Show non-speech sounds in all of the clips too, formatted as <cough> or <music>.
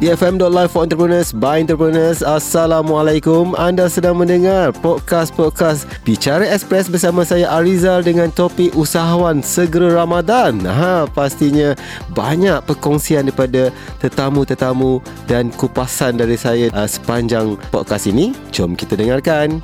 EFM.live for entrepreneurs by entrepreneurs. Assalamualaikum. Anda sedang mendengar podcast-podcast Bicara Express bersama saya Arizal dengan topik usahawan segera Ramadan. Ha, pastinya banyak perkongsian daripada tetamu-tetamu dan kupasan dari saya uh, sepanjang podcast ini. Jom kita dengarkan.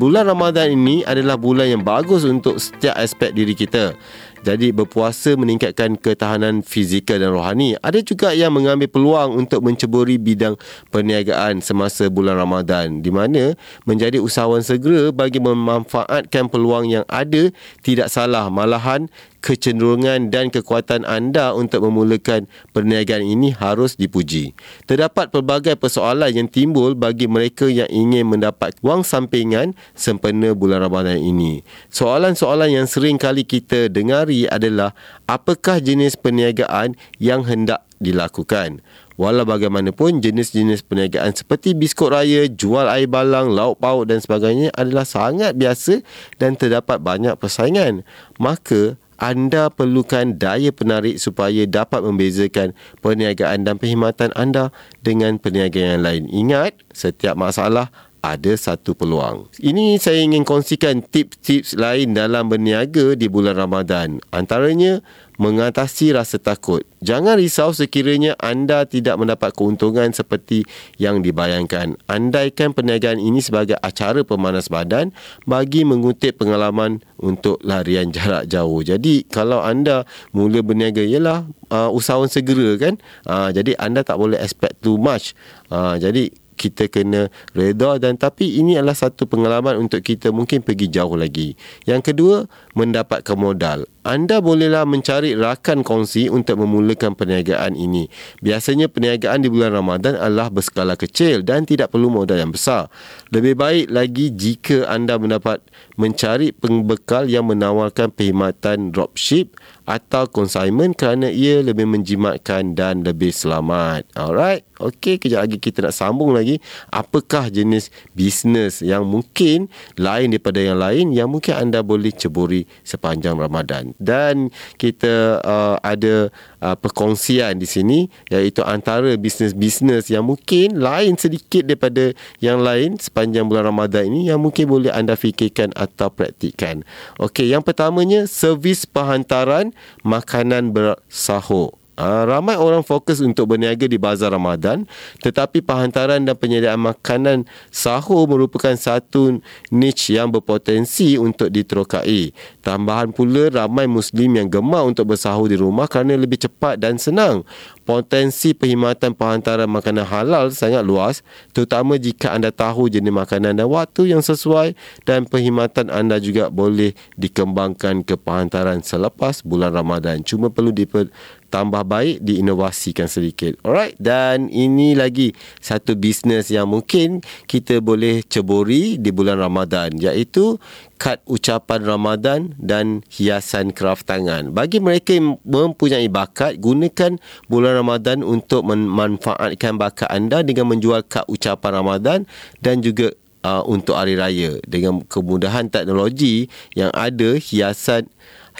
Bulan Ramadan ini adalah bulan yang bagus untuk setiap aspek diri kita. Jadi berpuasa meningkatkan ketahanan fizikal dan rohani. Ada juga yang mengambil peluang untuk menceburi bidang perniagaan semasa bulan Ramadan di mana menjadi usahawan segera bagi memanfaatkan peluang yang ada tidak salah malahan kecenderungan dan kekuatan anda untuk memulakan perniagaan ini harus dipuji. Terdapat pelbagai persoalan yang timbul bagi mereka yang ingin mendapat wang sampingan sempena bulan Ramadan ini. Soalan-soalan yang sering kali kita dengar adalah apakah jenis perniagaan yang hendak dilakukan. Walau bagaimanapun, jenis-jenis perniagaan seperti biskut raya, jual air balang, lauk pauk dan sebagainya adalah sangat biasa dan terdapat banyak persaingan. Maka, anda perlukan daya penarik supaya dapat membezakan perniagaan dan perkhidmatan anda dengan perniagaan yang lain. Ingat, setiap masalah ada satu peluang. Ini saya ingin kongsikan tips-tips lain dalam berniaga di bulan Ramadan. Antaranya, mengatasi rasa takut. Jangan risau sekiranya anda tidak mendapat keuntungan seperti yang dibayangkan. Andaikan perniagaan ini sebagai acara pemanas badan bagi mengutip pengalaman untuk larian <laughs> jarak jauh. Jadi kalau anda mula berniaga ialah uh, usahawan segera kan. Uh, jadi anda tak boleh expect too much. Uh, jadi kita kena reda dan tapi ini adalah satu pengalaman untuk kita mungkin pergi jauh lagi. Yang kedua, mendapatkan modal. Anda bolehlah mencari rakan kongsi untuk memulakan perniagaan ini. Biasanya perniagaan di bulan Ramadan adalah berskala kecil dan tidak perlu modal yang besar. Lebih baik lagi jika anda mendapat mencari pembekal yang menawarkan perkhidmatan dropship atau consignment kerana ia lebih menjimatkan dan lebih selamat. Alright. Okey, kejap lagi kita nak sambung lagi. Apakah jenis bisnes yang mungkin lain daripada yang lain yang mungkin anda boleh ceburi sepanjang Ramadan dan kita uh, ada uh, perkongsian di sini iaitu antara bisnes-bisnes yang mungkin lain sedikit daripada yang lain sepanjang bulan Ramadan ini yang mungkin boleh anda fikirkan atau praktikkan. Okey, yang pertamanya servis penghantaran makanan bersahur. Uh, ramai orang fokus untuk berniaga di bazar Ramadan tetapi penghantaran dan penyediaan makanan sahur merupakan satu niche yang berpotensi untuk diterokai. Tambahan pula ramai muslim yang gemar untuk bersahur di rumah kerana lebih cepat dan senang. Potensi perkhidmatan penghantaran makanan halal sangat luas terutama jika anda tahu jenis makanan dan waktu yang sesuai dan perkhidmatan anda juga boleh dikembangkan ke penghantaran selepas bulan Ramadan. Cuma perlu diper tambah baik diinovasikan sedikit. Alright dan ini lagi satu bisnes yang mungkin kita boleh ceburi di bulan Ramadan iaitu kad ucapan Ramadan dan hiasan kraft tangan. Bagi mereka yang mempunyai bakat, gunakan bulan Ramadan untuk memanfaatkan bakat anda dengan menjual kad ucapan Ramadan dan juga uh, untuk hari raya dengan kemudahan teknologi yang ada hiasan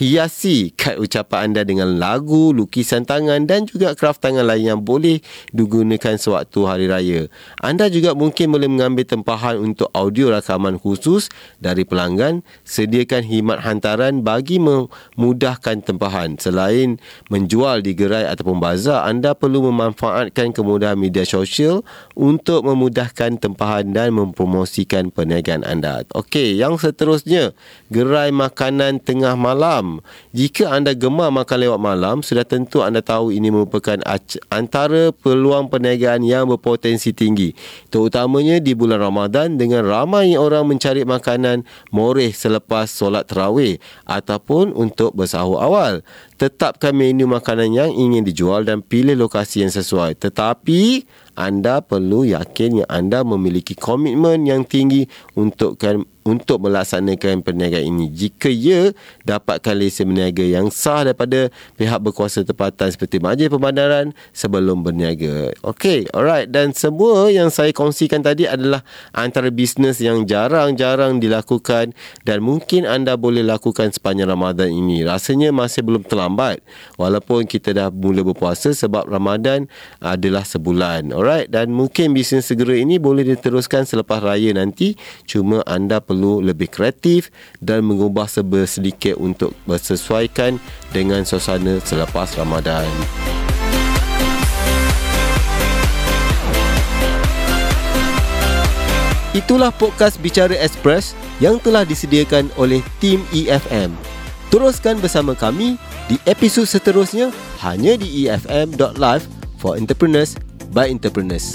hiasi kad ucapan anda dengan lagu, lukisan tangan dan juga kraft tangan lain yang boleh digunakan sewaktu hari raya. Anda juga mungkin boleh mengambil tempahan untuk audio rakaman khusus dari pelanggan, sediakan khidmat hantaran bagi memudahkan tempahan. Selain menjual di gerai ataupun bazar, anda perlu memanfaatkan kemudahan media sosial untuk memudahkan tempahan dan mempromosikan perniagaan anda. Okey, yang seterusnya, gerai makanan tengah malam jika anda gemar makan lewat malam, sudah tentu anda tahu ini merupakan antara peluang perniagaan yang berpotensi tinggi. Terutamanya di bulan Ramadan dengan ramai orang mencari makanan moreh selepas solat terawih ataupun untuk bersahur awal. Tetapkan menu makanan yang ingin dijual dan pilih lokasi yang sesuai. Tetapi anda perlu yakin yang anda memiliki komitmen yang tinggi untuk untuk melaksanakan perniagaan ini jika ia dapatkan lesen berniaga yang sah daripada pihak berkuasa tempatan seperti Majlis Pembandaran sebelum berniaga. Okey, alright dan semua yang saya kongsikan tadi adalah antara bisnes yang jarang-jarang dilakukan dan mungkin anda boleh lakukan sepanjang Ramadan ini. Rasanya masih belum terlambat walaupun kita dah mula berpuasa sebab Ramadan adalah sebulan. Alright dan mungkin bisnes segera ini boleh diteruskan selepas raya nanti cuma anda perlu lebih kreatif dan mengubah sedikit untuk bersesuaikan dengan suasana selepas Ramadan. Itulah podcast Bicara Express yang telah disediakan oleh tim EFM. Teruskan bersama kami di episod seterusnya hanya di efm.live for entrepreneurs by entrepreneurs.